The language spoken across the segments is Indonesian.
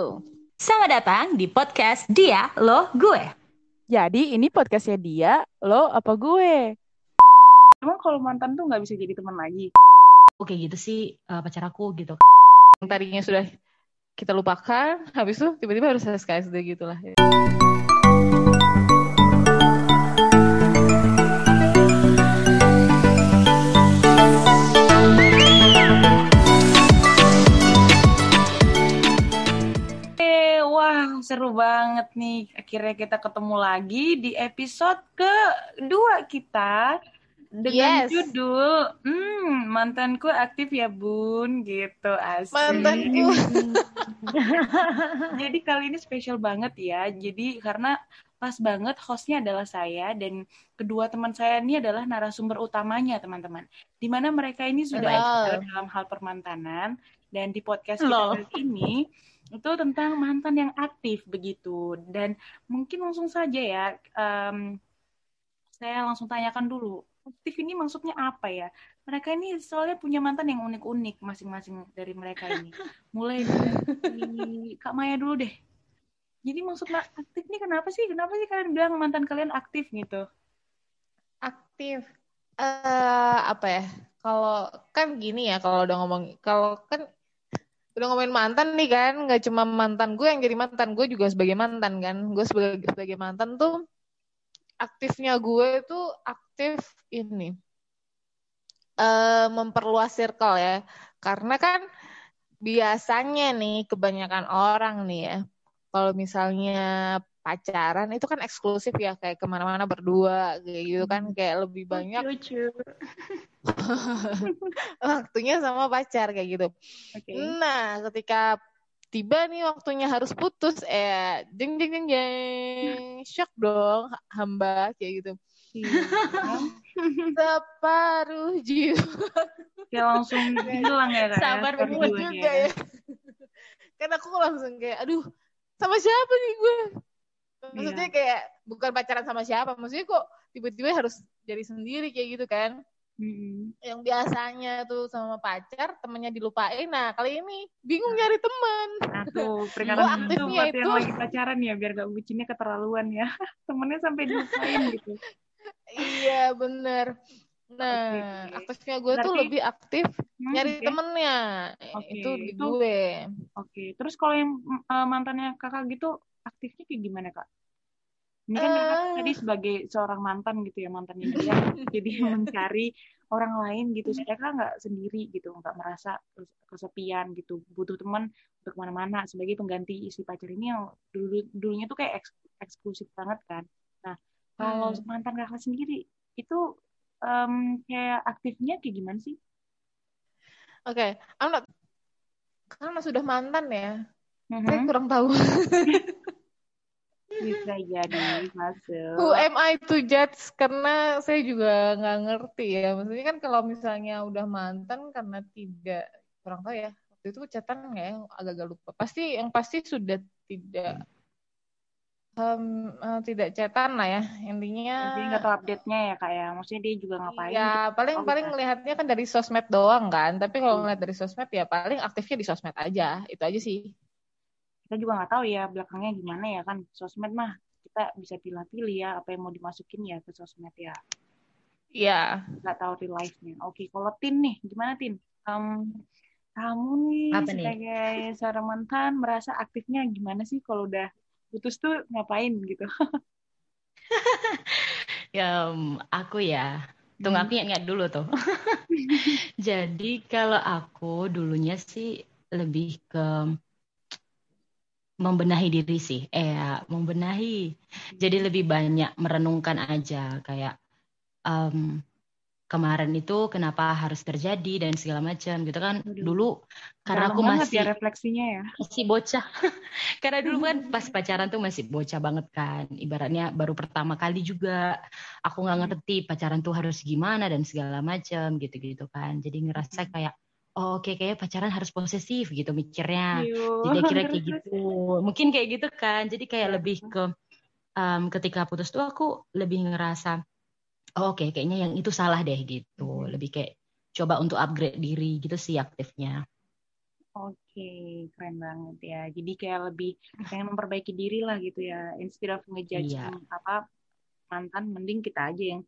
Halo, selamat datang di podcast Dia, Lo, Gue. Jadi ini podcastnya dia, lo apa gue? Emang kalau mantan tuh nggak bisa jadi teman lagi? Oke gitu sih uh, pacar aku gitu. Yang tadinya sudah kita lupakan, habis itu tiba-tiba harus SKSD gitu lah. Seru banget nih. Akhirnya kita ketemu lagi di episode kedua kita dengan yes. judul hmm, mantanku aktif ya bun gitu asik. Mantanku. Jadi kali ini spesial banget ya. Jadi karena pas banget hostnya adalah saya dan kedua teman saya ini adalah narasumber utamanya teman-teman. Di mana mereka ini sudah wow. dalam hal permantanan dan di podcast kita kali ini itu tentang mantan yang aktif begitu. Dan mungkin langsung saja ya um, saya langsung tanyakan dulu aktif ini maksudnya apa ya? Mereka ini soalnya punya mantan yang unik-unik masing-masing dari mereka ini. Mulai dari Kak Maya dulu deh. Jadi maksudnya aktif ini kenapa sih? Kenapa sih kalian bilang mantan kalian aktif gitu? Aktif. Uh, apa ya? Kalau kan gini ya kalau udah ngomong kalau kan udah ngomongin mantan nih kan. Nggak cuma mantan gue yang jadi mantan gue juga sebagai mantan kan. Gue sebagai sebagai mantan tuh aktifnya gue itu aktif ini uh, memperluas circle ya. Karena kan biasanya nih kebanyakan orang nih ya kalau misalnya pacaran itu kan eksklusif ya kayak ke mana-mana berdua kayak gitu kan kayak lebih banyak waktunya sama pacar kayak gitu. Okay. Nah ketika tiba nih waktunya harus putus eh jeng jeng jeng jeng shock dong hamba kayak gitu. Iya. Separuh jiwa. Kayak langsung hilang ya kan. Sabar banget juga ya. kan aku langsung kayak aduh sama siapa nih gue maksudnya iya. kayak bukan pacaran sama siapa maksudnya kok tiba-tiba harus jadi sendiri kayak gitu kan mm-hmm. yang biasanya tuh sama pacar temennya dilupain nah kali ini bingung nyari temen nah tuh peringatan aktifnya itu yang lagi pacaran ya biar gak bucinnya keterlaluan ya temennya sampai dilupain gitu iya bener Nah, okay. aktifnya gue Berarti, tuh lebih aktif hmm, nyari okay. temennya. Okay. Itu di gue. Oke. Okay. Terus kalau yang uh, mantannya kakak gitu aktifnya kayak gimana kak? Ini kan uh... tadi sebagai seorang mantan gitu ya mantannya dia, jadi mencari orang lain gitu. Saya kan nggak sendiri gitu, nggak merasa kesepian gitu, butuh teman untuk mana-mana sebagai pengganti istri pacar ini yang dulu dulunya tuh kayak eks, eksklusif banget kan. Nah kalau hmm. mantan kakak sendiri itu um, kayak aktifnya kayak gimana sih? Oke, okay. karena sudah mantan ya, mm-hmm. saya kurang tahu. bisa jadi masuk. Who am I to judge? Karena saya juga nggak ngerti ya. Maksudnya kan kalau misalnya udah mantan karena tidak kurang tahu ya. Waktu itu catatan nggak ya? Agak-agak lupa. Pasti yang pasti sudah tidak um, uh, tidak cetan lah ya intinya. Jadi nggak tahu update-nya ya kayak. Ya. Maksudnya dia juga ngapain? Ya gitu. paling oh, paling ngelihatnya kan dari sosmed doang kan. Tapi kalau ngeliat dari sosmed ya paling aktifnya di sosmed aja. Itu aja sih kita juga nggak tahu ya belakangnya gimana ya kan sosmed mah kita bisa pilih-pilih ya apa yang mau dimasukin ya ke sosmed ya Iya. Yeah. Nggak tahu real life-nya. Oke, kalau Tin nih, gimana Tin? Um, kamu nih apa sebagai nih? seorang mantan merasa aktifnya gimana sih kalau udah putus tuh ngapain gitu? ya, um, aku ya. Tunggu hmm. aku ingat dulu tuh. Jadi kalau aku dulunya sih lebih ke membenahi diri sih. Eh ya, membenahi. Jadi lebih banyak merenungkan aja. Kayak um, kemarin itu kenapa harus terjadi dan segala macam gitu kan. Dulu karena aku masih ya refleksinya ya. masih bocah. Karena dulu kan pas pacaran tuh masih bocah banget kan. Ibaratnya baru pertama kali juga. Aku nggak ngerti pacaran tuh harus gimana dan segala macam gitu gitu kan. Jadi ngerasa kayak oh oke okay, kayak pacaran harus posesif gitu mikirnya Yuh. jadi kira kayak gitu mungkin kayak gitu kan jadi kayak iya. lebih ke um, ketika putus tuh aku lebih ngerasa oh, oke okay, kayaknya yang itu salah deh gitu lebih kayak coba untuk upgrade diri gitu sih aktifnya Oke, keren banget ya. Jadi kayak lebih pengen memperbaiki diri lah gitu ya. Instead of ngejudge Iya. apa mantan, mending kita aja yang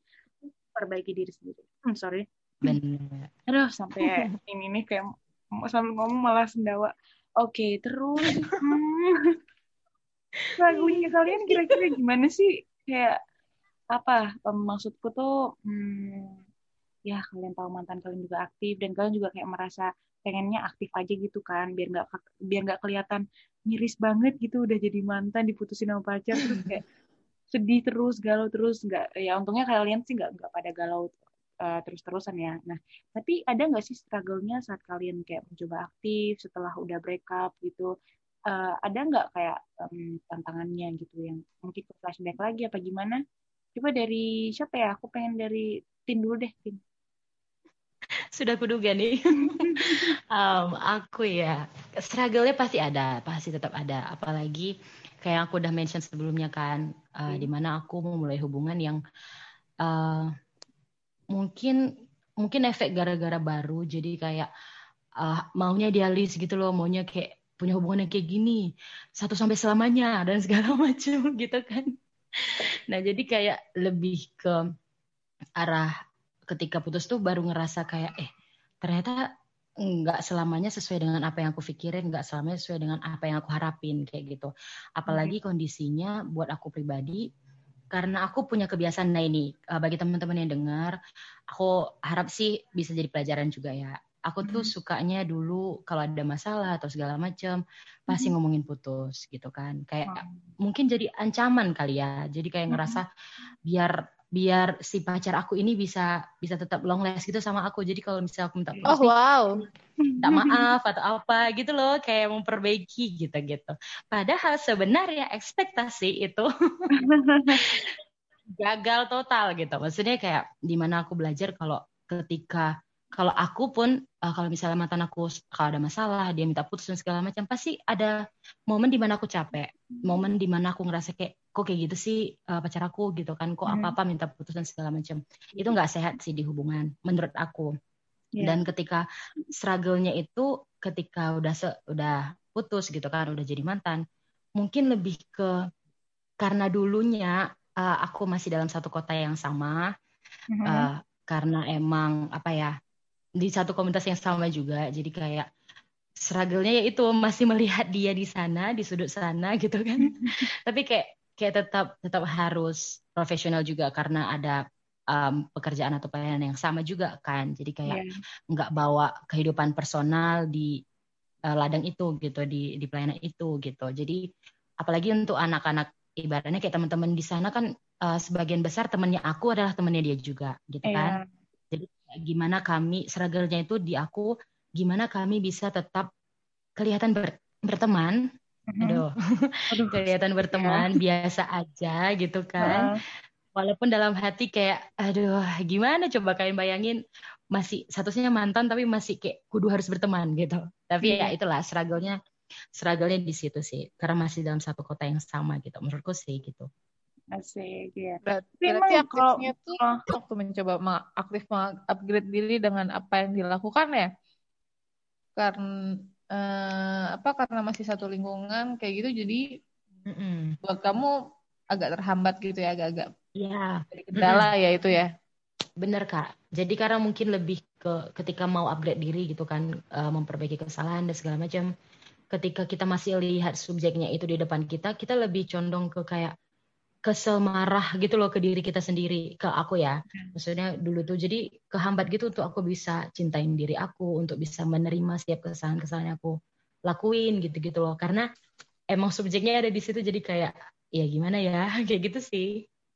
perbaiki diri sendiri. Hmm, sorry. Bener. Aduh, sampai ini nih kayak sambil ngomong malah sendawa. Oke, terus hmm, lagunya kalian kira-kira gimana sih? Kayak apa? Em, Maksudku tuh, hmm, ya kalian tahu mantan kalian juga aktif dan kalian juga kayak merasa pengennya aktif aja gitu kan, biar nggak biar nggak kelihatan miris banget gitu udah jadi mantan diputusin sama pacar terus kayak sedih terus, galau terus, nggak ya untungnya kalian sih nggak nggak pada galau uh, terus-terusan ya. Nah, tapi ada nggak sih struggle-nya saat kalian kayak mencoba aktif setelah udah break up gitu? Uh, ada nggak kayak um, tantangannya gitu yang mungkin ke flashback lagi apa gimana? Coba dari siapa ya? Aku pengen dari Tin dulu deh, Tin. Sudah kuduga nih. um, aku ya, struggle-nya pasti ada, pasti tetap ada. Apalagi kayak aku udah mention sebelumnya kan, uh, Hmm. di mana aku memulai hubungan yang uh, mungkin mungkin efek gara-gara baru, jadi kayak uh, maunya idealis gitu loh, maunya kayak punya hubungan yang kayak gini, satu sampai selamanya dan segala macam gitu kan. Nah jadi kayak lebih ke arah ketika putus tuh baru ngerasa kayak eh ternyata nggak selamanya sesuai dengan apa yang aku pikirin, nggak selamanya sesuai dengan apa yang aku harapin kayak gitu. Apalagi kondisinya buat aku pribadi karena aku punya kebiasaan nah ini uh, bagi teman-teman yang dengar, aku harap sih bisa jadi pelajaran juga ya. Aku tuh sukanya dulu kalau ada masalah atau segala macam pasti Mhm. ngomongin putus gitu kan. Kayak Oh. mungkin jadi ancaman kali ya. Jadi kayak ngerasa biar biar si pacar aku ini bisa bisa tetap long last gitu sama aku. Jadi kalau misalnya aku minta Oh putus nih, wow. minta maaf atau apa gitu loh, kayak memperbaiki gitu-gitu. Padahal sebenarnya ekspektasi itu gagal total gitu. Maksudnya kayak di mana aku belajar kalau ketika kalau aku pun uh, kalau misalnya mantan aku kalau ada masalah dia minta putus dan segala macam pasti ada momen di mana aku capek momen di mana aku ngerasa kayak kok kayak gitu sih uh, pacar aku gitu kan kok Hmm. apa apa minta putus dan segala macam itu nggak sehat sih di hubungan menurut aku Iya. dan ketika struggle-nya itu ketika udah se udah putus gitu kan udah jadi mantan mungkin lebih ke karena dulunya uh, aku masih dalam satu kota yang sama Mhm. uh, karena emang apa ya di satu komunitas yang sama juga jadi kayak struggle-nya yaitu masih melihat dia di sana di sudut sana gitu kan tapi kayak kayak tetap tetap harus profesional juga karena ada um, pekerjaan atau pelayanan yang sama juga kan jadi kayak Iya. nggak bawa kehidupan personal di uh, ladang itu gitu di di pelayanan itu gitu jadi apalagi untuk anak-anak ibaratnya kayak teman-teman di sana kan uh, sebagian besar temannya aku adalah temannya dia juga gitu kan Iya. jadi gimana kami struggle-nya itu di aku gimana kami bisa tetap kelihatan ber- berteman. Aduh Aduh. kelihatan berteman biasa aja gitu kan Heeh. walaupun dalam hati kayak aduh gimana coba kalian bayangin masih statusnya mantan tapi masih kayak kudu harus berteman gitu tapi ya Iya. itulah struggle-nya struggle-nya di situ sih karena masih dalam satu kota yang sama gitu menurutku sih gitu Asik ya. Berarti, Tapi berarti emang kalau- tuh waktu mencoba ma- aktif upgrade diri dengan apa yang dilakukan ya. Karena eh, apa karena masih satu lingkungan kayak gitu jadi Mm-mm. buat kamu agak terhambat gitu ya agak-agak ya jadi kendala ya itu ya. Bener kak. Jadi karena mungkin lebih ke ketika mau upgrade diri gitu kan, eh, memperbaiki kesalahan dan segala macam. Ketika kita masih lihat subjeknya itu di depan kita, kita lebih condong ke kayak kesel marah gitu loh ke diri kita sendiri, ke aku ya. Maksudnya dulu tuh jadi kehambat gitu untuk aku bisa cintain diri aku, untuk bisa menerima setiap kesalahan-kesalahan aku lakuin gitu-gitu loh. Karena emang subjeknya ada di situ jadi kayak ya gimana ya kayak gitu sih.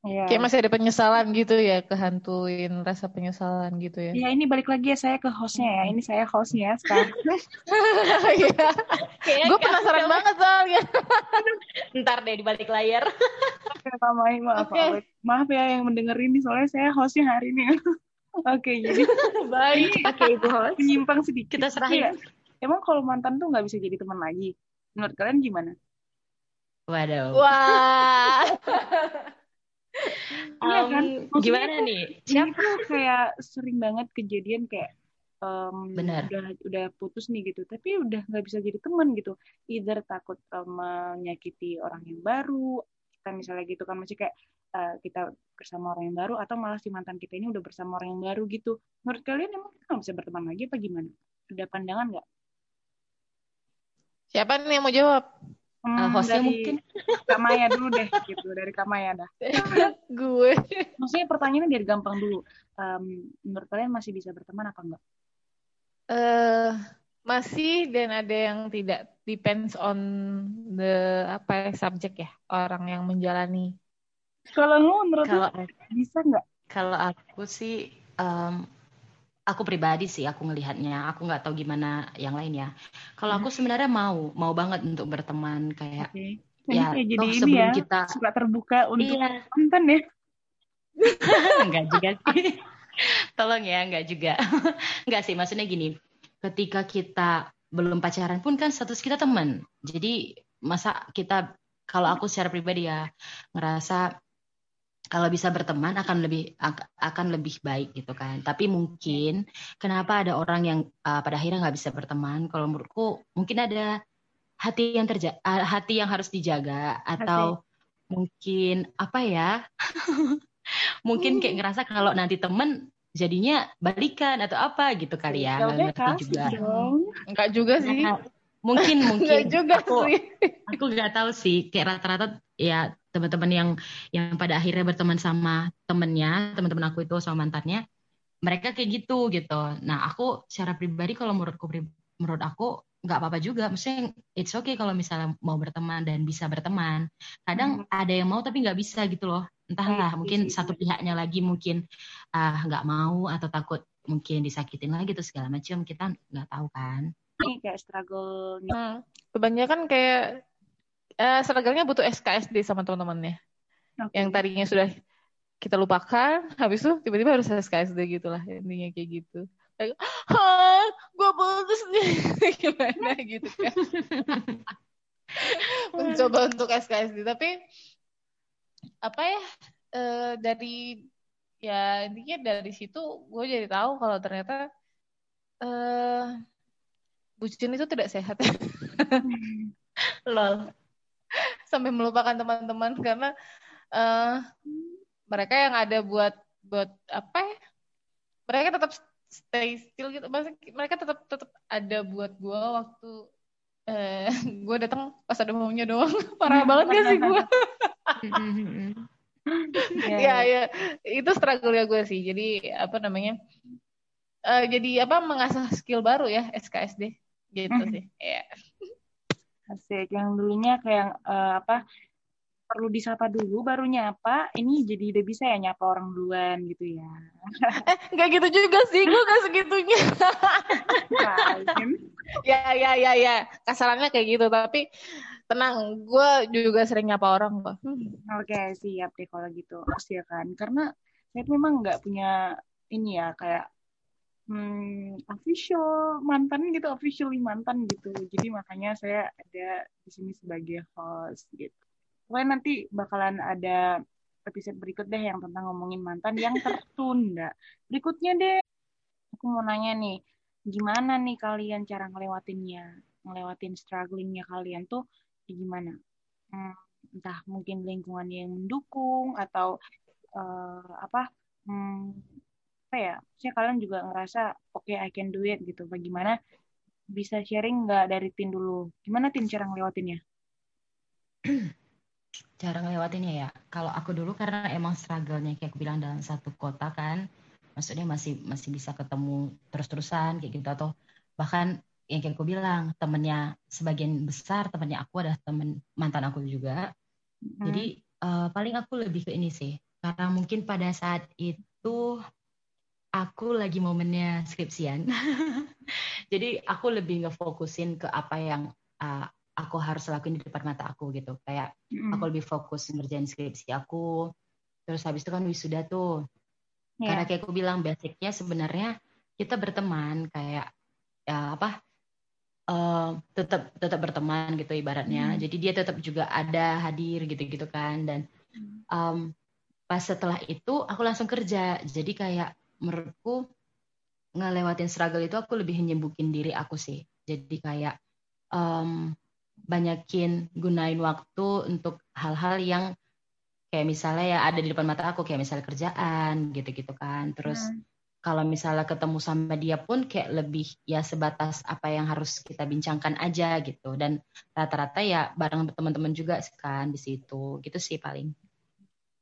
Iya. Kayak masih ada penyesalan gitu ya, kehantuin rasa penyesalan gitu ya. Ya ini balik lagi ya saya ke hostnya ya. Ini saya hostnya sekarang. Iya. Gue penasaran banget soalnya. Ntar deh di balik layar. Mai, maaf, Oke. maaf. maaf ya yang mendengerin nih soalnya saya hostnya hari ini. Oke jadi Baik. ini Oke ibu host. menyimpang sedikit. Kita serahin. Iya. Emang kalau mantan tuh nggak bisa jadi teman lagi? Menurut kalian gimana? Waduh. Wah. Iya Um, kan? Maksudnya gimana tuh nih? Tuh kayak sering banget kejadian kayak um, udah udah putus nih gitu tapi udah nggak bisa jadi teman gitu. Either takut um, menyakiti orang yang baru kita misalnya gitu kan masih kayak uh, kita bersama orang yang baru atau malah si mantan kita ini udah bersama orang yang baru gitu. Menurut kalian emang kita nggak bisa berteman lagi apa gimana? Ada pandangan nggak? Siapa nih yang mau jawab Hmm, uh, hostnya dari mungkin. Kak Maya dulu deh gitu dari Kak Maya dah. Gue. Maksudnya pertanyaannya biar gampang dulu. Um, menurut kalian masih bisa berteman apa enggak? Uh, masih dan ada yang tidak. Depends on the apa ya, subjek ya orang yang menjalani. Kalau lu menurut kalau bisa nggak kalau aku sih um, aku pribadi sih aku ngelihatnya. Aku nggak tahu gimana yang lain ya. Kalau aku hmm. sebenarnya mau mau banget untuk berteman kayak okay. ya jadi ini sebelum ya, kita suka terbuka untuk iya. mantan ya. Enggak juga sih. Tolong ya enggak juga. Enggak sih maksudnya gini. Ketika kita belum pacaran pun kan status kita teman. Jadi masa kita kalau aku secara pribadi ya ngerasa kalau bisa berteman akan lebih akan lebih baik gitu kan. Tapi mungkin kenapa ada orang yang uh, pada akhirnya nggak bisa berteman? Kalau menurutku mungkin ada hati yang terja hati yang harus dijaga atau hati. mungkin apa ya? mungkin kayak ngerasa kalau nanti temen jadinya balikan atau apa gitu kali ya. Nggak ngerti juga. Enggak juga sih. Nah, mungkin mungkin. juga aku sih. aku nggak tahu sih. Kayak rata-rata ya teman-teman yang yang pada akhirnya berteman sama temennya teman-teman aku itu sama mantannya mereka kayak gitu gitu. Nah aku secara pribadi kalau menurutku menurut aku nggak apa-apa juga. Maksudnya it's okay kalau misalnya mau berteman dan bisa berteman. Kadang hmm. ada yang mau tapi nggak bisa gitu loh. Entahlah hmm, mungkin satu pihaknya lagi mungkin uh, nggak mau atau takut mungkin disakitin lagi tuh segala macam kita nggak tahu kan ini kayak struggle hmm. kebanyakan kayak uh, struggle-nya butuh SKSD sama teman-temannya. Okay. Yang tadinya sudah kita lupakan, habis itu tiba-tiba harus SKSD gitu lah intinya kayak gitu. Kayak, ah, gue bagus nih, gimana gitu kan. Mencoba untuk SKSD, tapi apa ya uh, dari ya intinya dari situ gue jadi tahu kalau ternyata uh, bucin itu tidak sehat. Lol. Sampai melupakan teman-teman karena uh, mereka yang ada buat buat apa ya? Mereka tetap stay still gitu. Maksudnya mereka tetap tetap ada buat gue waktu eh, gue datang pas ada maunya doang. Parah banget gak sih gue ya ya. Itu struggle ya gue sih. Jadi apa namanya uh, jadi apa mengasah skill baru ya SKSD gitu sih ya Asik. Yang dulunya kayak uh, apa perlu disapa dulu baru nyapa ini jadi udah bisa ya nyapa orang duluan gitu ya. Eh nggak gitu juga sih gue gak segitunya. Ya ya ya ya kasarannya kayak gitu tapi tenang gue juga sering nyapa orang kok. Hmm. oke okay, siap deh kalau gitu pasti ya kan karena saya memang nggak punya ini ya kayak hmm, official mantan gitu, officially mantan gitu. Jadi makanya saya ada di sini sebagai host gitu. Pokoknya nanti bakalan ada episode berikut deh yang tentang ngomongin mantan yang tertunda. Berikutnya deh, aku mau nanya nih, gimana nih kalian cara ngelewatinnya, ngelewatin strugglingnya kalian tuh gimana? Hmm, entah mungkin lingkungan yang mendukung atau uh, apa? Hmm, apa ya saya kalian juga ngerasa oke okay, I can do it gitu. Bagaimana bisa sharing nggak dari tim dulu? Gimana tim cara ngelewatinnya? Cara ngelewatinnya ya? Kalau aku dulu karena emang struggle-nya kayak aku bilang dalam satu kota kan maksudnya masih masih bisa ketemu terus-terusan kayak gitu. Atau bahkan yang kayak aku bilang temennya sebagian besar temennya aku adalah temen mantan aku juga. Hmm. jadi uh, paling aku lebih ke ini sih karena mungkin pada saat itu aku lagi momennya skripsian. Jadi aku lebih ngefokusin ke apa yang uh, aku harus lakuin di depan mata aku gitu. Kayak mm. aku lebih fokus ngerjain skripsi aku. Terus habis itu kan wisuda tuh. Yeah. Karena kayak aku bilang basicnya sebenarnya kita berteman kayak ya apa uh, tetap tetap berteman gitu ibaratnya. Mm. Jadi dia tetap juga ada hadir gitu-gitu kan dan um, pas setelah itu aku langsung kerja. Jadi kayak menurutku ngelewatin struggle itu aku lebih nyembukin diri aku sih. Jadi kayak um, banyakin gunain waktu untuk hal-hal yang kayak misalnya ya ada di depan mata aku kayak misalnya kerjaan gitu-gitu kan. Terus hmm. kalau misalnya ketemu sama dia pun kayak lebih ya sebatas apa yang harus kita bincangkan aja gitu. Dan rata-rata ya bareng teman-teman juga kan di situ. Gitu sih paling.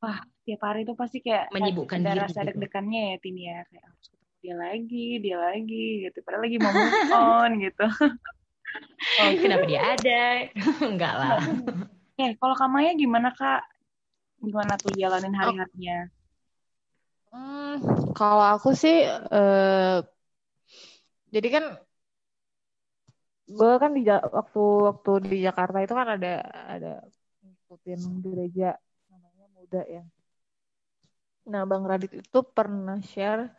Wah, tiap hari itu pasti kayak menyibukkan ada diri. rasa gitu. deg-degannya ya Tini ya kayak harus ketemu dia lagi, dia lagi gitu. Padahal lagi mau move on gitu. oh, kenapa dia ada? Enggak lah. Eh, kalau Kamaya gimana Kak? Gimana tuh jalanin hari-harinya? Hmm, kalau aku sih uh, jadi kan gue kan di waktu waktu di Jakarta itu kan ada ada ngikutin gereja muda ya. Nah, Bang Radit itu pernah share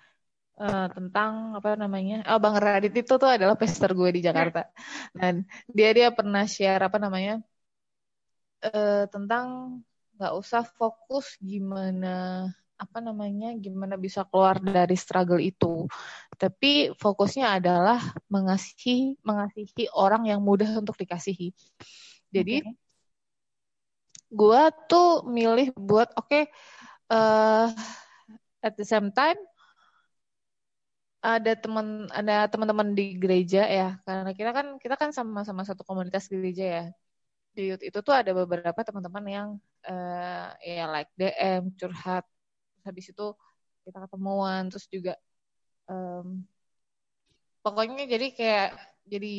uh, tentang apa namanya? Oh, Bang Radit itu tuh adalah pester gue di Jakarta. Dan dia dia pernah share apa namanya? Uh, tentang nggak usah fokus gimana apa namanya gimana bisa keluar dari struggle itu tapi fokusnya adalah mengasihi mengasihi orang yang mudah untuk dikasihi jadi okay gue tuh milih buat oke okay, uh, eh, at the same time ada teman ada teman-teman di gereja ya. Karena kita kan kita kan sama-sama satu komunitas gereja ya. Di youth itu tuh ada beberapa teman-teman yang uh, ya like DM curhat. Habis itu kita ketemuan terus juga um, pokoknya jadi kayak jadi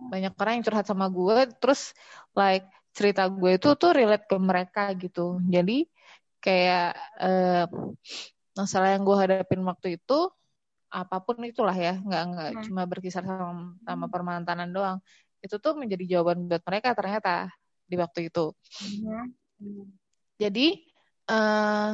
banyak orang yang curhat sama gue terus like cerita gue itu tuh relate ke mereka gitu jadi kayak eh, masalah yang gue hadapin waktu itu apa pun itulah ya nggak nggak hmm. cuma berkisar sama, sama permantanan doang itu tuh menjadi jawaban buat mereka ternyata di waktu itu hmm. jadi eh,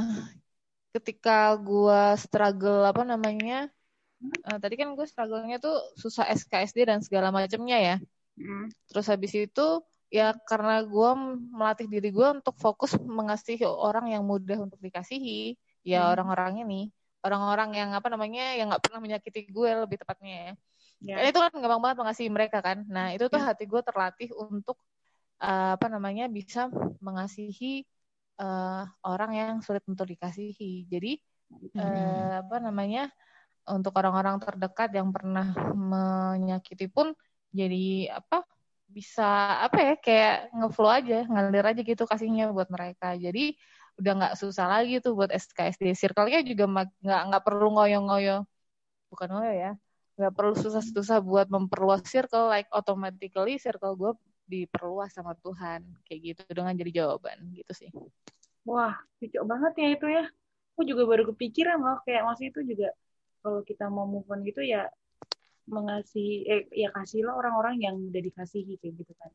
ketika gue struggle apa namanya uh, tadi kan gue struggle-nya tuh susah SKSD dan segala macamnya ya. Hmm. Terus habis itu ya karena gue melatih diri gue untuk fokus mengasihi orang yang mudah untuk dikasihi ya hmm. orang-orang ini orang-orang yang apa namanya yang nggak pernah menyakiti gue lebih tepatnya ya yeah. itu kan gampang banget mengasihi mereka kan nah itu tuh yeah. hati gue terlatih untuk uh, apa namanya bisa mengasihi uh, orang yang sulit untuk dikasihi jadi hmm. uh, apa namanya untuk orang-orang terdekat yang pernah menyakiti pun jadi apa bisa apa ya kayak ngeflow aja ngalir aja gitu kasihnya buat mereka. Jadi udah nggak susah lagi tuh buat SKSD circle-nya juga nggak nggak perlu ngoyo-ngoyo. Bukan ngoyo ya nggak perlu susah-susah buat memperluas circle like automatically circle gue diperluas sama Tuhan. Kayak gitu dengan jadi jawaban gitu sih. Wah cocok banget ya itu ya. Aku juga baru kepikiran loh kayak masih itu juga kalau kita mau move on gitu ya mengasih eh ya kasihlah orang-orang yang udah dikasihi kayak gitu kan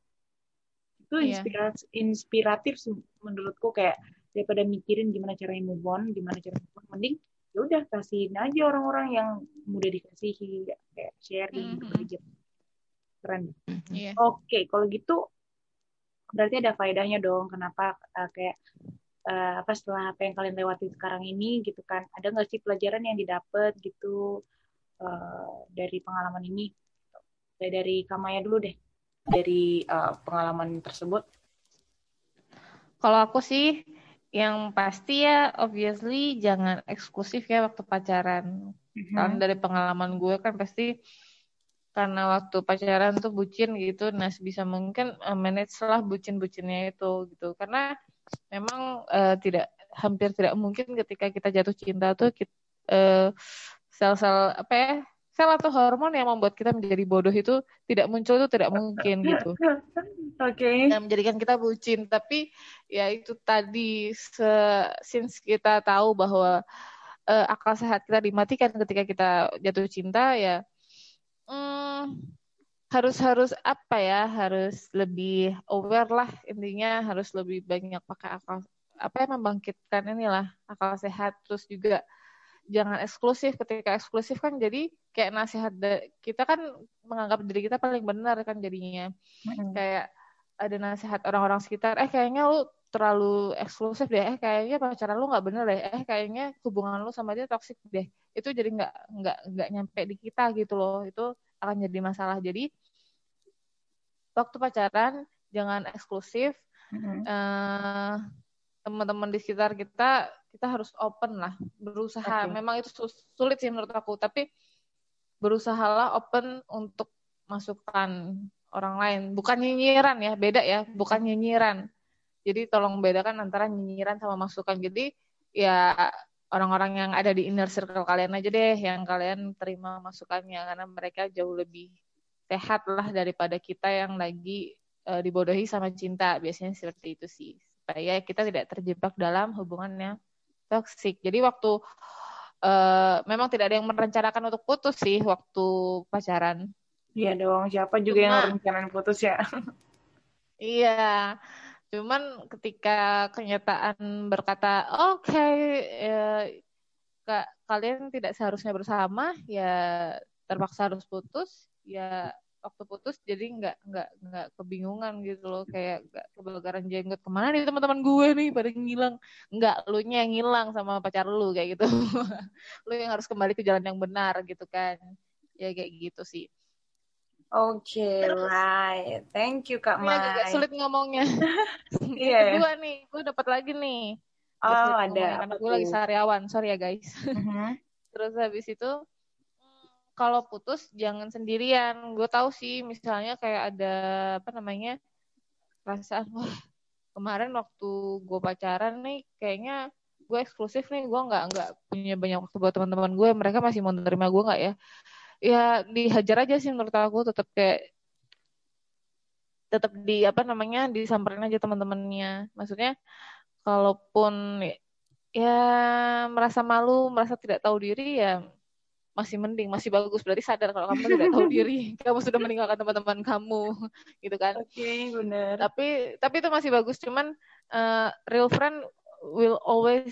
itu yeah. inspiratif, inspiratif menurutku kayak daripada mikirin gimana caranya move on gimana cara move on mending ya udah kasihin aja orang-orang yang mudah dikasihi kayak sharing mm -hmm. gitu keren mm -hmm. yeah. oke okay, kalau gitu berarti ada faedahnya dong kenapa uh, kayak uh, apa setelah apa yang kalian lewati sekarang ini gitu kan ada nggak sih pelajaran yang didapat gitu uh, dari pengalaman ini dari, dari Kamaya dulu deh. Dari uh, pengalaman tersebut. Kalau aku sih yang pasti ya obviously jangan eksklusif ya waktu pacaran. Mm-hmm. kan dari pengalaman gue kan pasti karena waktu pacaran tuh bucin gitu nah bisa mungkin uh, manage lah bucin-bucinnya itu gitu. Karena memang uh, tidak hampir tidak mungkin ketika kita jatuh cinta tuh kita, uh, sel-sel apa ya sel atau hormon yang membuat kita menjadi bodoh itu tidak muncul itu tidak mungkin gitu. Oke. Okay. Yang menjadikan kita bucin, tapi ya itu tadi se since kita tahu bahwa uh, akal sehat kita dimatikan ketika kita jatuh cinta ya hmm, harus harus apa ya harus lebih aware lah intinya harus lebih banyak pakai akal apa yang membangkitkan inilah akal sehat terus juga jangan eksklusif. Ketika eksklusif kan jadi kayak nasihat kita kan menganggap diri kita paling benar kan jadinya. Hmm. kayak ada nasihat orang-orang sekitar eh kayaknya lu terlalu eksklusif deh. Eh kayaknya pacaran lu nggak bener deh. Eh kayaknya hubungan lu sama dia toksik deh. Itu jadi nggak nggak nggak nyampe di kita gitu loh. Itu akan jadi masalah. Jadi waktu pacaran jangan eksklusif. Mm-hmm. uh, teman-teman di sekitar kita kita harus open lah berusaha okay. memang itu sulit sih menurut aku tapi berusahalah open untuk masukkan orang lain bukan nyinyiran ya beda ya bukan nyinyiran jadi tolong bedakan antara nyinyiran sama masukan. Jadi ya orang-orang yang ada di inner circle kalian aja deh yang kalian terima masukannya karena mereka jauh lebih sehat lah daripada kita yang lagi uh, dibodohi sama cinta. Biasanya seperti itu sih. Supaya kita tidak terjebak dalam hubungannya toxic. Jadi waktu uh, memang tidak ada yang merencanakan untuk putus sih waktu pacaran. Iya dong, siapa juga Cuma, yang merencanakan putus ya? iya. Cuman ketika kenyataan berkata, oke, okay, ya, kalian tidak seharusnya bersama, ya terpaksa harus putus, ya waktu putus jadi nggak nggak nggak kebingungan gitu loh kayak nggak kebakaran jenggot ke mana nih teman-teman gue nih pada ngilang nggak lu nya yang ngilang sama pacar lu kayak gitu lu yang harus kembali ke jalan yang benar gitu kan ya kayak gitu sih Oke, okay, right. Thank you Kak Mai. agak sulit ngomongnya. Iya. yeah. Kedua nih, gue dapat lagi nih. Oh, ada. Karena gue lagi sariawan, sorry ya guys. Uh-huh. Terus habis itu, kalau putus jangan sendirian. Gue tahu sih, misalnya kayak ada apa namanya perasaan, wah kemarin waktu gue pacaran nih, kayaknya gue eksklusif nih, gue nggak nggak punya banyak waktu buat teman-teman gue. Mereka masih mau menerima gue nggak ya? ya dihajar aja sih menurut aku tetap kayak tetap di apa namanya disamperin aja teman-temannya maksudnya kalaupun ya merasa malu merasa tidak tahu diri ya masih mending masih bagus berarti sadar kalau kamu tidak tahu diri kamu sudah meninggalkan teman-teman kamu gitu kan oke okay, benar tapi tapi itu masih bagus cuman uh, real friend will always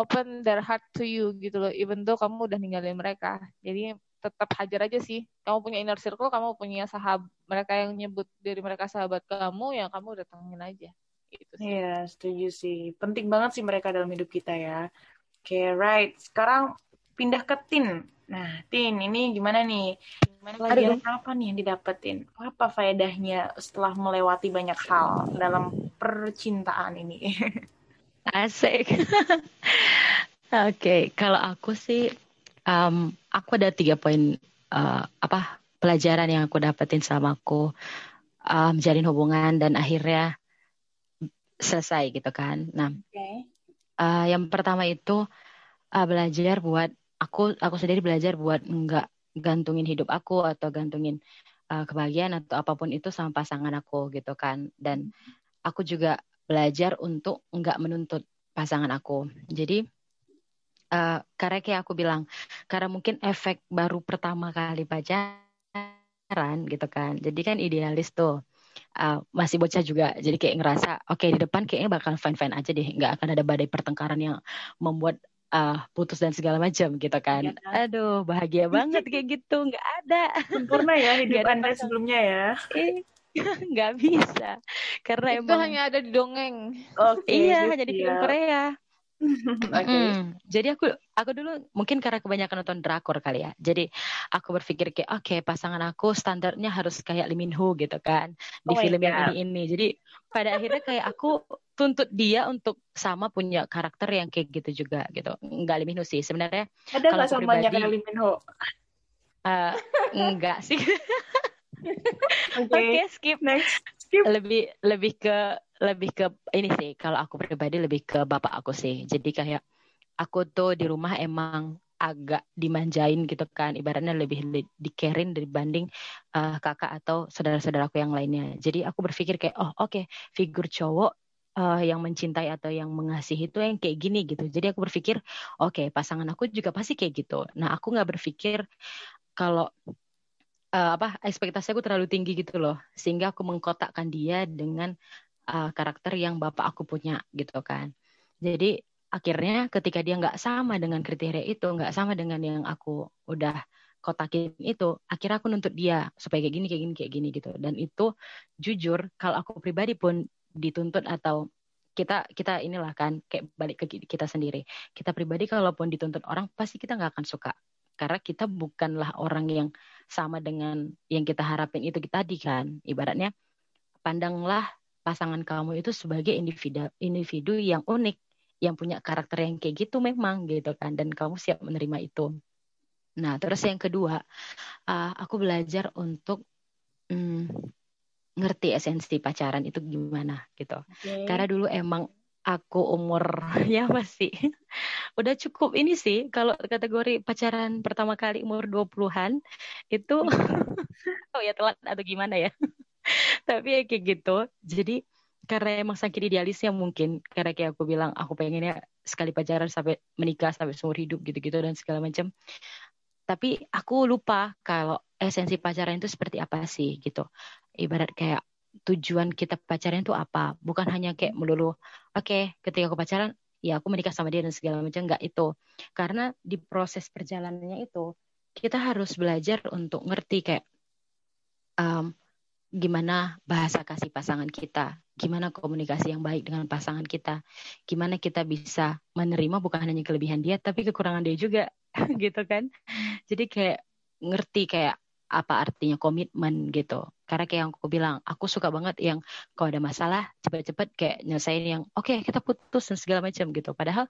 open their heart to you gitu loh even though kamu udah ninggalin mereka jadi tetap hajar aja sih. Kamu punya inner circle, kamu punya sahabat mereka yang nyebut dari mereka sahabat kamu, yang kamu datengin aja. Itu Iya, setuju sih. Penting banget sih mereka dalam hidup kita ya. Oke, okay, right. Sekarang pindah ke Tin. Nah, Tin, ini gimana nih? Gimana pelajaran apa nih yang didapetin? Apa faedahnya setelah melewati banyak hal dalam percintaan ini? Asik. Oke, okay, kalau aku sih um, aku ada tiga poin uh, apa pelajaran yang aku dapetin selama aku um, jalin hubungan dan akhirnya selesai gitu kan. Nah, okay. uh, yang pertama itu uh, belajar buat aku aku sendiri belajar buat nggak gantungin hidup aku atau gantungin uh, kebahagiaan atau apa pun itu sama pasangan aku gitu kan. Dan aku juga belajar untuk nggak menuntut pasangan aku. Jadi uh, karena kayak aku bilang karena mungkin efek baru pertama kali pacaran gitu kan jadi kan idealis tuh uh, masih bocah juga jadi kayak ngerasa oke okay, di depan kayaknya bakal fine fine aja deh nggak akan ada badai pertengkaran yang membuat uh, putus dan segala macam gitu kan. Ya, Aduh, bahagia banget kayak gitu. Nggak ada. Sempurna ya hidup gak Anda sebelumnya ya. nggak bisa. Karena Itu emang... hanya ada di dongeng. Okay, iya, hanya di film Korea. Okay. Hmm, jadi aku aku dulu mungkin karena kebanyakan nonton drakor kali ya. Jadi aku berpikir kayak oke okay, pasangan aku standarnya harus kayak Lee Min Ho gitu kan di oh film yang ini ini. Jadi pada akhirnya kayak aku tuntut dia untuk sama punya karakter yang kayak gitu juga gitu. Enggak Lee Min Ho sih sebenarnya. Ada nggak sama pribadi, Lee Min Ho? Uh, enggak sih. Oke, okay. okay, skip next. Lebih lebih ke lebih ke ini sih. Kalau aku pribadi lebih ke bapak aku sih. Jadi kayak aku tuh di rumah emang agak dimanjain gitu kan. Ibaratnya lebih dikerin dibanding uh, kakak atau saudara-saudaraku yang lainnya. Jadi aku berpikir kayak oh oke okay, figur cowok uh, yang mencintai atau yang mengasihi itu yang kayak gini gitu. Jadi aku berpikir oke okay, pasangan aku juga pasti kayak gitu. Nah aku nggak berpikir kalau uh, apa ekspektasi aku terlalu tinggi gitu loh sehingga aku mengkotakkan dia dengan uh, karakter yang bapak aku punya gitu kan. Jadi akhirnya ketika dia nggak sama dengan kriteria itu, nggak sama dengan yang aku udah kotakin itu, akhirnya aku nuntut dia supaya kayak gini, kayak gini, kayak gini gitu. Dan itu jujur, kalau aku pribadi pun dituntut atau kita kita inilah kan kayak balik ke kita sendiri kita pribadi kalaupun dituntut orang pasti kita nggak akan suka karena kita bukanlah orang yang sama dengan yang kita harapin itu tadi kan ibaratnya pandanglah pasangan kamu itu sebagai individu individu yang unik yang punya karakter yang kayak gitu memang gitu kan dan kamu siap menerima itu nah terus yang kedua uh, aku belajar untuk hmm, ngerti esensi pacaran itu gimana gitu. Okay. Karena dulu emang aku umur ya masih udah cukup ini sih kalau kategori pacaran pertama kali umur 20-an itu oh ya telat atau gimana ya. Tapi ya kayak gitu. Jadi karena emang saking idealisnya mungkin karena kayak aku bilang aku pengennya sekali pacaran sampai menikah sampai seumur hidup gitu-gitu dan segala macam. Tapi aku lupa kalau esensi pacaran itu seperti apa sih gitu. Ibarat kayak tujuan kita pacaran itu apa? Bukan hanya kayak melulu, oke, okay, ketika aku pacaran, ya aku menikah sama dia dan segala macam nggak itu. Karena di proses perjalanannya itu kita harus belajar untuk ngerti kayak um, gimana bahasa kasih pasangan kita, gimana komunikasi yang baik dengan pasangan kita, gimana kita bisa menerima bukan hanya kelebihan dia tapi kekurangan dia juga, gitu kan? Jadi kayak ngerti kayak apa artinya komitmen gitu. Karena kayak yang aku bilang, aku suka banget yang kalau ada masalah cepat-cepat kayak nyelesain yang oke okay, kita putus dan segala macam gitu. Padahal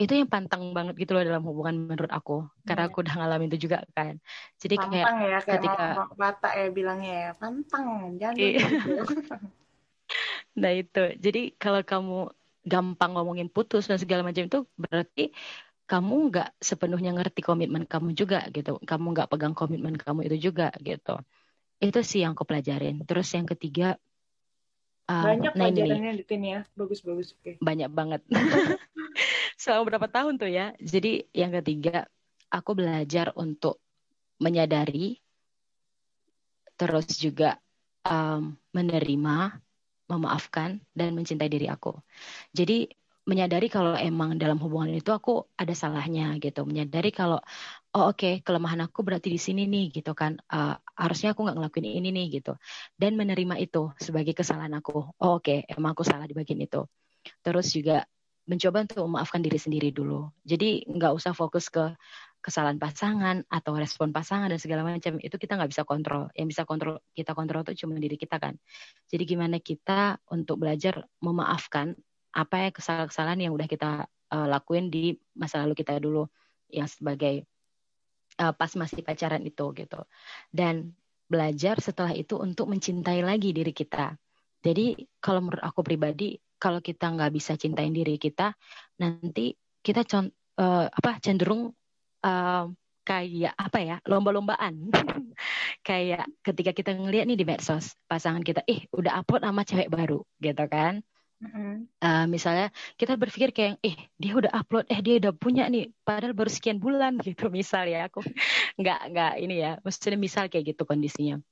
itu yang pantang banget gitu loh dalam hubungan menurut aku. Karena iya. aku udah ngalamin itu juga kan. Jadi pantang kayak, ya, kayak ketika bata ya bilangnya ya pantang jangan iya. gitu. nah itu. Jadi kalau kamu gampang ngomongin putus dan segala macam itu berarti kamu nggak sepenuhnya ngerti komitmen kamu juga gitu. Kamu nggak pegang komitmen kamu itu juga gitu. Itu sih yang aku pelajarin. Terus yang ketiga, um, banyak nah pelajarannya di sini ya, bagus-bagus. Okay. Banyak banget. Selama berapa tahun tuh ya. Jadi yang ketiga, aku belajar untuk menyadari, terus juga um, menerima, memaafkan dan mencintai diri aku. Jadi menyadari kalau emang dalam hubungan itu aku ada salahnya gitu. Menyadari kalau oh oke okay, kelemahan aku berarti di sini nih gitu kan. Uh, harusnya aku nggak ngelakuin ini nih gitu. Dan menerima itu sebagai kesalahan aku. Oh oke okay, emang aku salah di bagian itu. Terus juga mencoba untuk memaafkan diri sendiri dulu. Jadi nggak usah fokus ke kesalahan pasangan atau respon pasangan dan segala macam. Itu kita nggak bisa kontrol. Yang bisa kontrol kita kontrol itu cuma diri kita kan. Jadi gimana kita untuk belajar memaafkan apa ya kesalahan-kesalahan yang udah kita uh, lakuin di masa lalu kita dulu yang sebagai uh, pas masih pacaran itu gitu. Dan belajar setelah itu untuk mencintai lagi diri kita. Jadi kalau menurut aku pribadi kalau kita nggak bisa cintain diri kita nanti kita con uh, apa cenderung uh, kayak apa ya lomba-lombaan. Kayak ketika kita ngeliat nih di medsos pasangan kita eh udah upload sama cewek baru gitu kan Uh, misalnya kita berpikir kayak, eh dia udah upload, eh dia udah punya nih, padahal baru sekian bulan gitu misal ya aku nggak nggak ini ya, maksudnya misal kayak gitu kondisinya.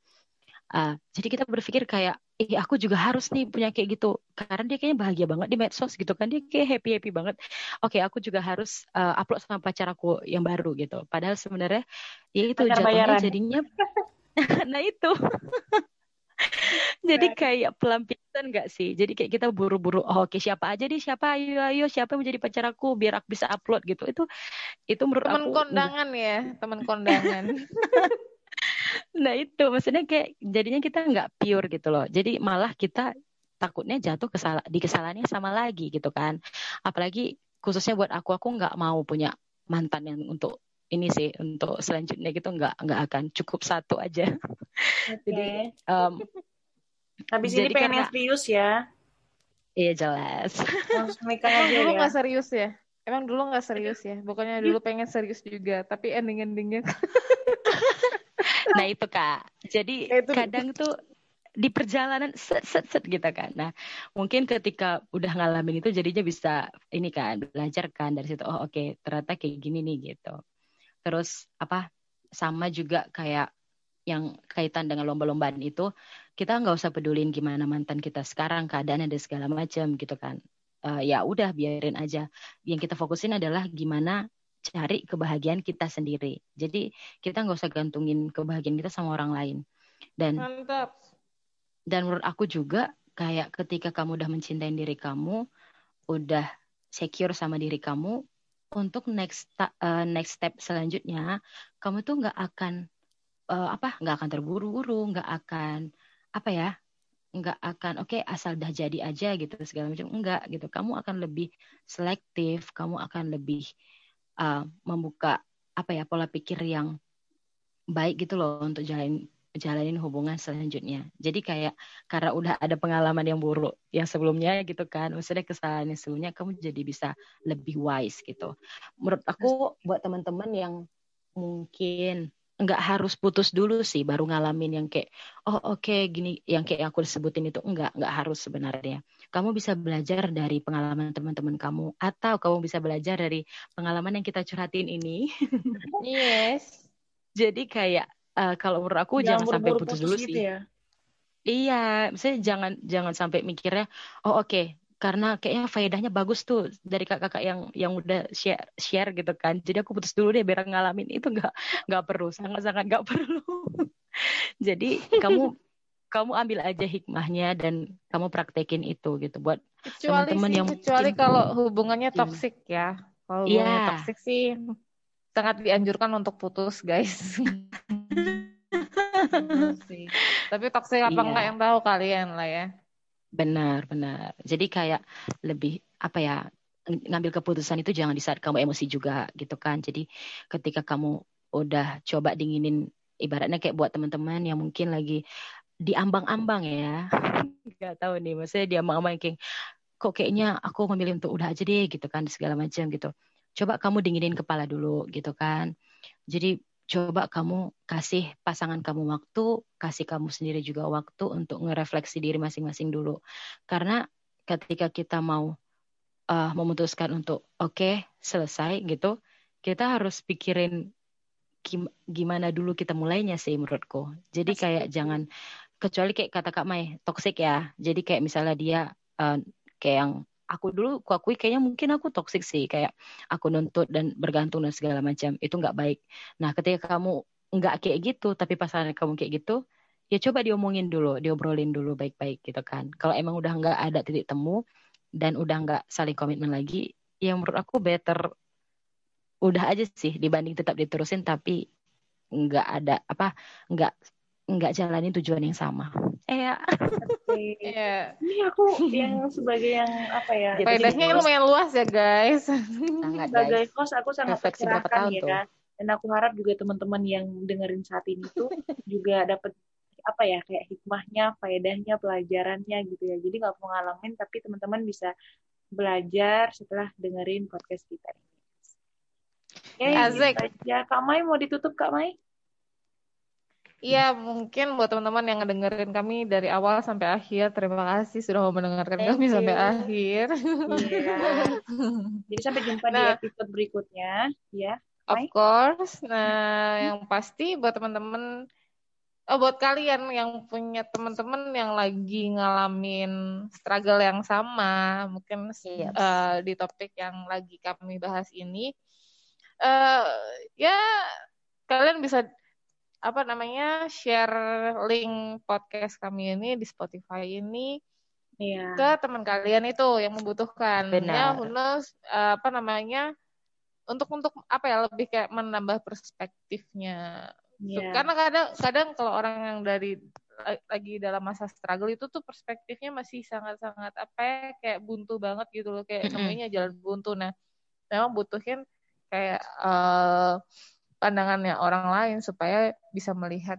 Uh, jadi kita berpikir kayak, eh aku juga harus nih punya kayak gitu, karena dia kayaknya bahagia banget di medsos gitu kan, dia kayak happy happy banget. Oke, okay, aku juga harus uh, upload sama pacar aku yang baru gitu. Padahal sebenarnya ya itu jatuhnya jadinya, nah itu. Jadi kayak pelampiasan gak sih? Jadi kayak kita buru-buru, oh, oke okay, siapa aja nih, siapa ayo ayo siapa yang menjadi pacar aku biar aku bisa upload gitu. Itu itu menurut teman aku kondangan ya, teman kondangan. nah itu maksudnya kayak jadinya kita nggak pure gitu loh. Jadi malah kita takutnya jatuh kesal di kesalahannya sama lagi gitu kan. Apalagi khususnya buat aku aku nggak mau punya mantan yang untuk ini sih untuk selanjutnya gitu nggak nggak akan cukup satu aja. Okay. jadi um, habis ini pengen karena, serius ya? Iya jelas. Langsung nikah aja dulu ya? nggak serius ya? Emang dulu nggak serius ya? Bukannya dulu pengen serius juga, tapi ending-endingnya. nah itu kak. Jadi ya, itu. kadang tuh di perjalanan set set set gitu kan. Nah, mungkin ketika udah ngalamin itu jadinya bisa ini kan belajar kan dari situ. Oh oke, okay, ternyata kayak gini nih gitu terus apa sama juga kayak yang kaitan dengan lomba-lombaan itu kita nggak usah pedulin gimana mantan kita sekarang keadaannya dan segala macam gitu kan. Uh, ya udah biarin aja. Yang kita fokusin adalah gimana cari kebahagiaan kita sendiri. Jadi kita nggak usah gantungin kebahagiaan kita sama orang lain. Dan Mantap. dan menurut aku juga kayak ketika kamu udah mencintai diri kamu, udah secure sama diri kamu, untuk next uh, next step selanjutnya, kamu tuh nggak akan uh, apa nggak akan terburu-buru, nggak akan apa ya nggak akan oke okay, asal dah jadi aja gitu segala macam. Enggak gitu. Kamu akan lebih selektif kamu akan lebih uh, membuka apa ya pola pikir yang baik gitu loh untuk jalan jalanin hubungan selanjutnya. Jadi kayak karena udah ada pengalaman yang buruk yang sebelumnya gitu kan, maksudnya kesalahan yang sebelumnya kamu jadi bisa lebih wise gitu. Menurut aku buat teman-teman yang mungkin nggak harus putus dulu sih baru ngalamin yang kayak oh oke okay, gini yang kayak aku sebutin itu enggak nggak harus sebenarnya kamu bisa belajar dari pengalaman teman-teman kamu atau kamu bisa belajar dari pengalaman yang kita curhatin ini yes jadi kayak uh, kalau menurut aku jangan, jangan sampai putus, putus dulu gitu sih. ya? iya misalnya jangan jangan sampai mikirnya oh oke okay, karena kayaknya faedahnya bagus tuh dari kakak-kakak yang yang udah share share gitu kan. Jadi aku putus dulu deh biar ngalamin. Itu nggak nggak perlu sangat sangat nggak perlu. Jadi kamu kamu ambil aja hikmahnya dan kamu praktekin itu gitu buat teman-teman yang kecuali mungkin, kalau hubungannya toksik ya. Kalau hubungannya yeah. toksik sih sangat dianjurkan untuk putus guys tapi toksik apa yeah. enggak yang tahu kalian lah ya Benar, benar. Jadi kayak lebih apa ya ngambil keputusan itu jangan di saat kamu emosi juga gitu kan. Jadi ketika kamu udah coba dinginin ibaratnya kayak buat teman-teman yang mungkin lagi diambang-ambang ya. Gak tahu nih, maksudnya diambang-ambang kayak kok kayaknya aku memilih untuk udah aja deh gitu kan segala macam gitu. Coba kamu dinginin kepala dulu gitu kan. Jadi coba kamu kasih pasangan kamu waktu, kasih kamu sendiri juga waktu untuk ngerefleksi diri masing-masing dulu. Karena ketika kita mau uh, memutuskan untuk oke okay, selesai gitu, kita harus pikirin gimana dulu kita mulainya sih menurutku. Jadi kayak jangan kecuali kayak kata Kak Mai toxic ya. Jadi kayak misalnya dia uh, kayak yang aku dulu aku akui kayaknya mungkin aku toxic sih kayak aku nuntut dan bergantung dan segala macam itu nggak baik nah ketika kamu nggak kayak gitu tapi pasangan kamu kayak gitu ya coba diomongin dulu diobrolin dulu baik-baik gitu kan kalau emang udah nggak ada titik temu dan udah nggak saling komitmen lagi yang menurut aku better udah aja sih dibanding tetap diterusin tapi nggak ada apa nggak nggak jalanin tujuan yang sama. Iya. Iya. Ini aku yang sebagai yang apa ya? Faedahnya lumayan luas ya guys. Sangat sebagai kos aku sangat refleksi ya. Tuh. Dan aku harap juga teman-teman yang dengerin saat ini tuh juga dapat apa ya kayak hikmahnya, faedahnya, pelajarannya gitu ya. Jadi nggak mau ngalamin tapi teman-teman bisa belajar setelah dengerin podcast kita ini. Oke, okay, gitu aja. Kak Mai mau ditutup Kak Mai? Iya, mungkin buat teman-teman yang ngedengerin kami dari awal sampai akhir, terima kasih sudah mau mendengarkan Thank kami you. sampai akhir. Iya. Jadi sampai jumpa nah, di episode berikutnya, ya. Of course. Nah, yang pasti buat teman-teman oh, buat kalian yang punya teman-teman yang lagi ngalamin struggle yang sama, mungkin yes. uh, di topik yang lagi kami bahas ini, uh, ya kalian bisa apa namanya share link podcast kami ini di Spotify ini yeah. ke teman kalian itu yang membutuhkan. Benar. Ya, who knows, apa namanya untuk untuk apa ya lebih kayak menambah perspektifnya. Yeah. Karena kadang kadang kalau orang yang dari lagi dalam masa struggle itu tuh perspektifnya masih sangat-sangat apa ya kayak buntu banget gitu loh kayak namanya jalan buntu. Nah, memang butuhin kayak uh, pandangannya orang lain supaya bisa melihat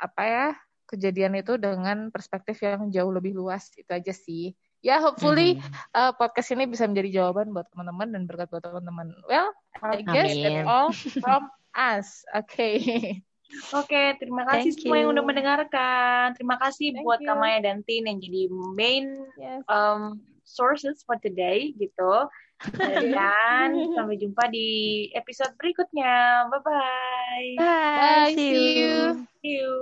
apa ya kejadian itu dengan perspektif yang jauh lebih luas itu aja sih ya hopefully mm. uh, podcast ini bisa menjadi jawaban buat teman-teman dan berkat buat teman-teman well I guess that's all from us oke okay. Oke, okay, terima kasih Thank semua you. yang udah mendengarkan. Terima kasih Thank buat you. Kamaya dan Tin yang jadi main yes. um, sources for today gitu. Dan sampai jumpa di episode berikutnya. Bye-bye. Bye bye. See you. See you. See you.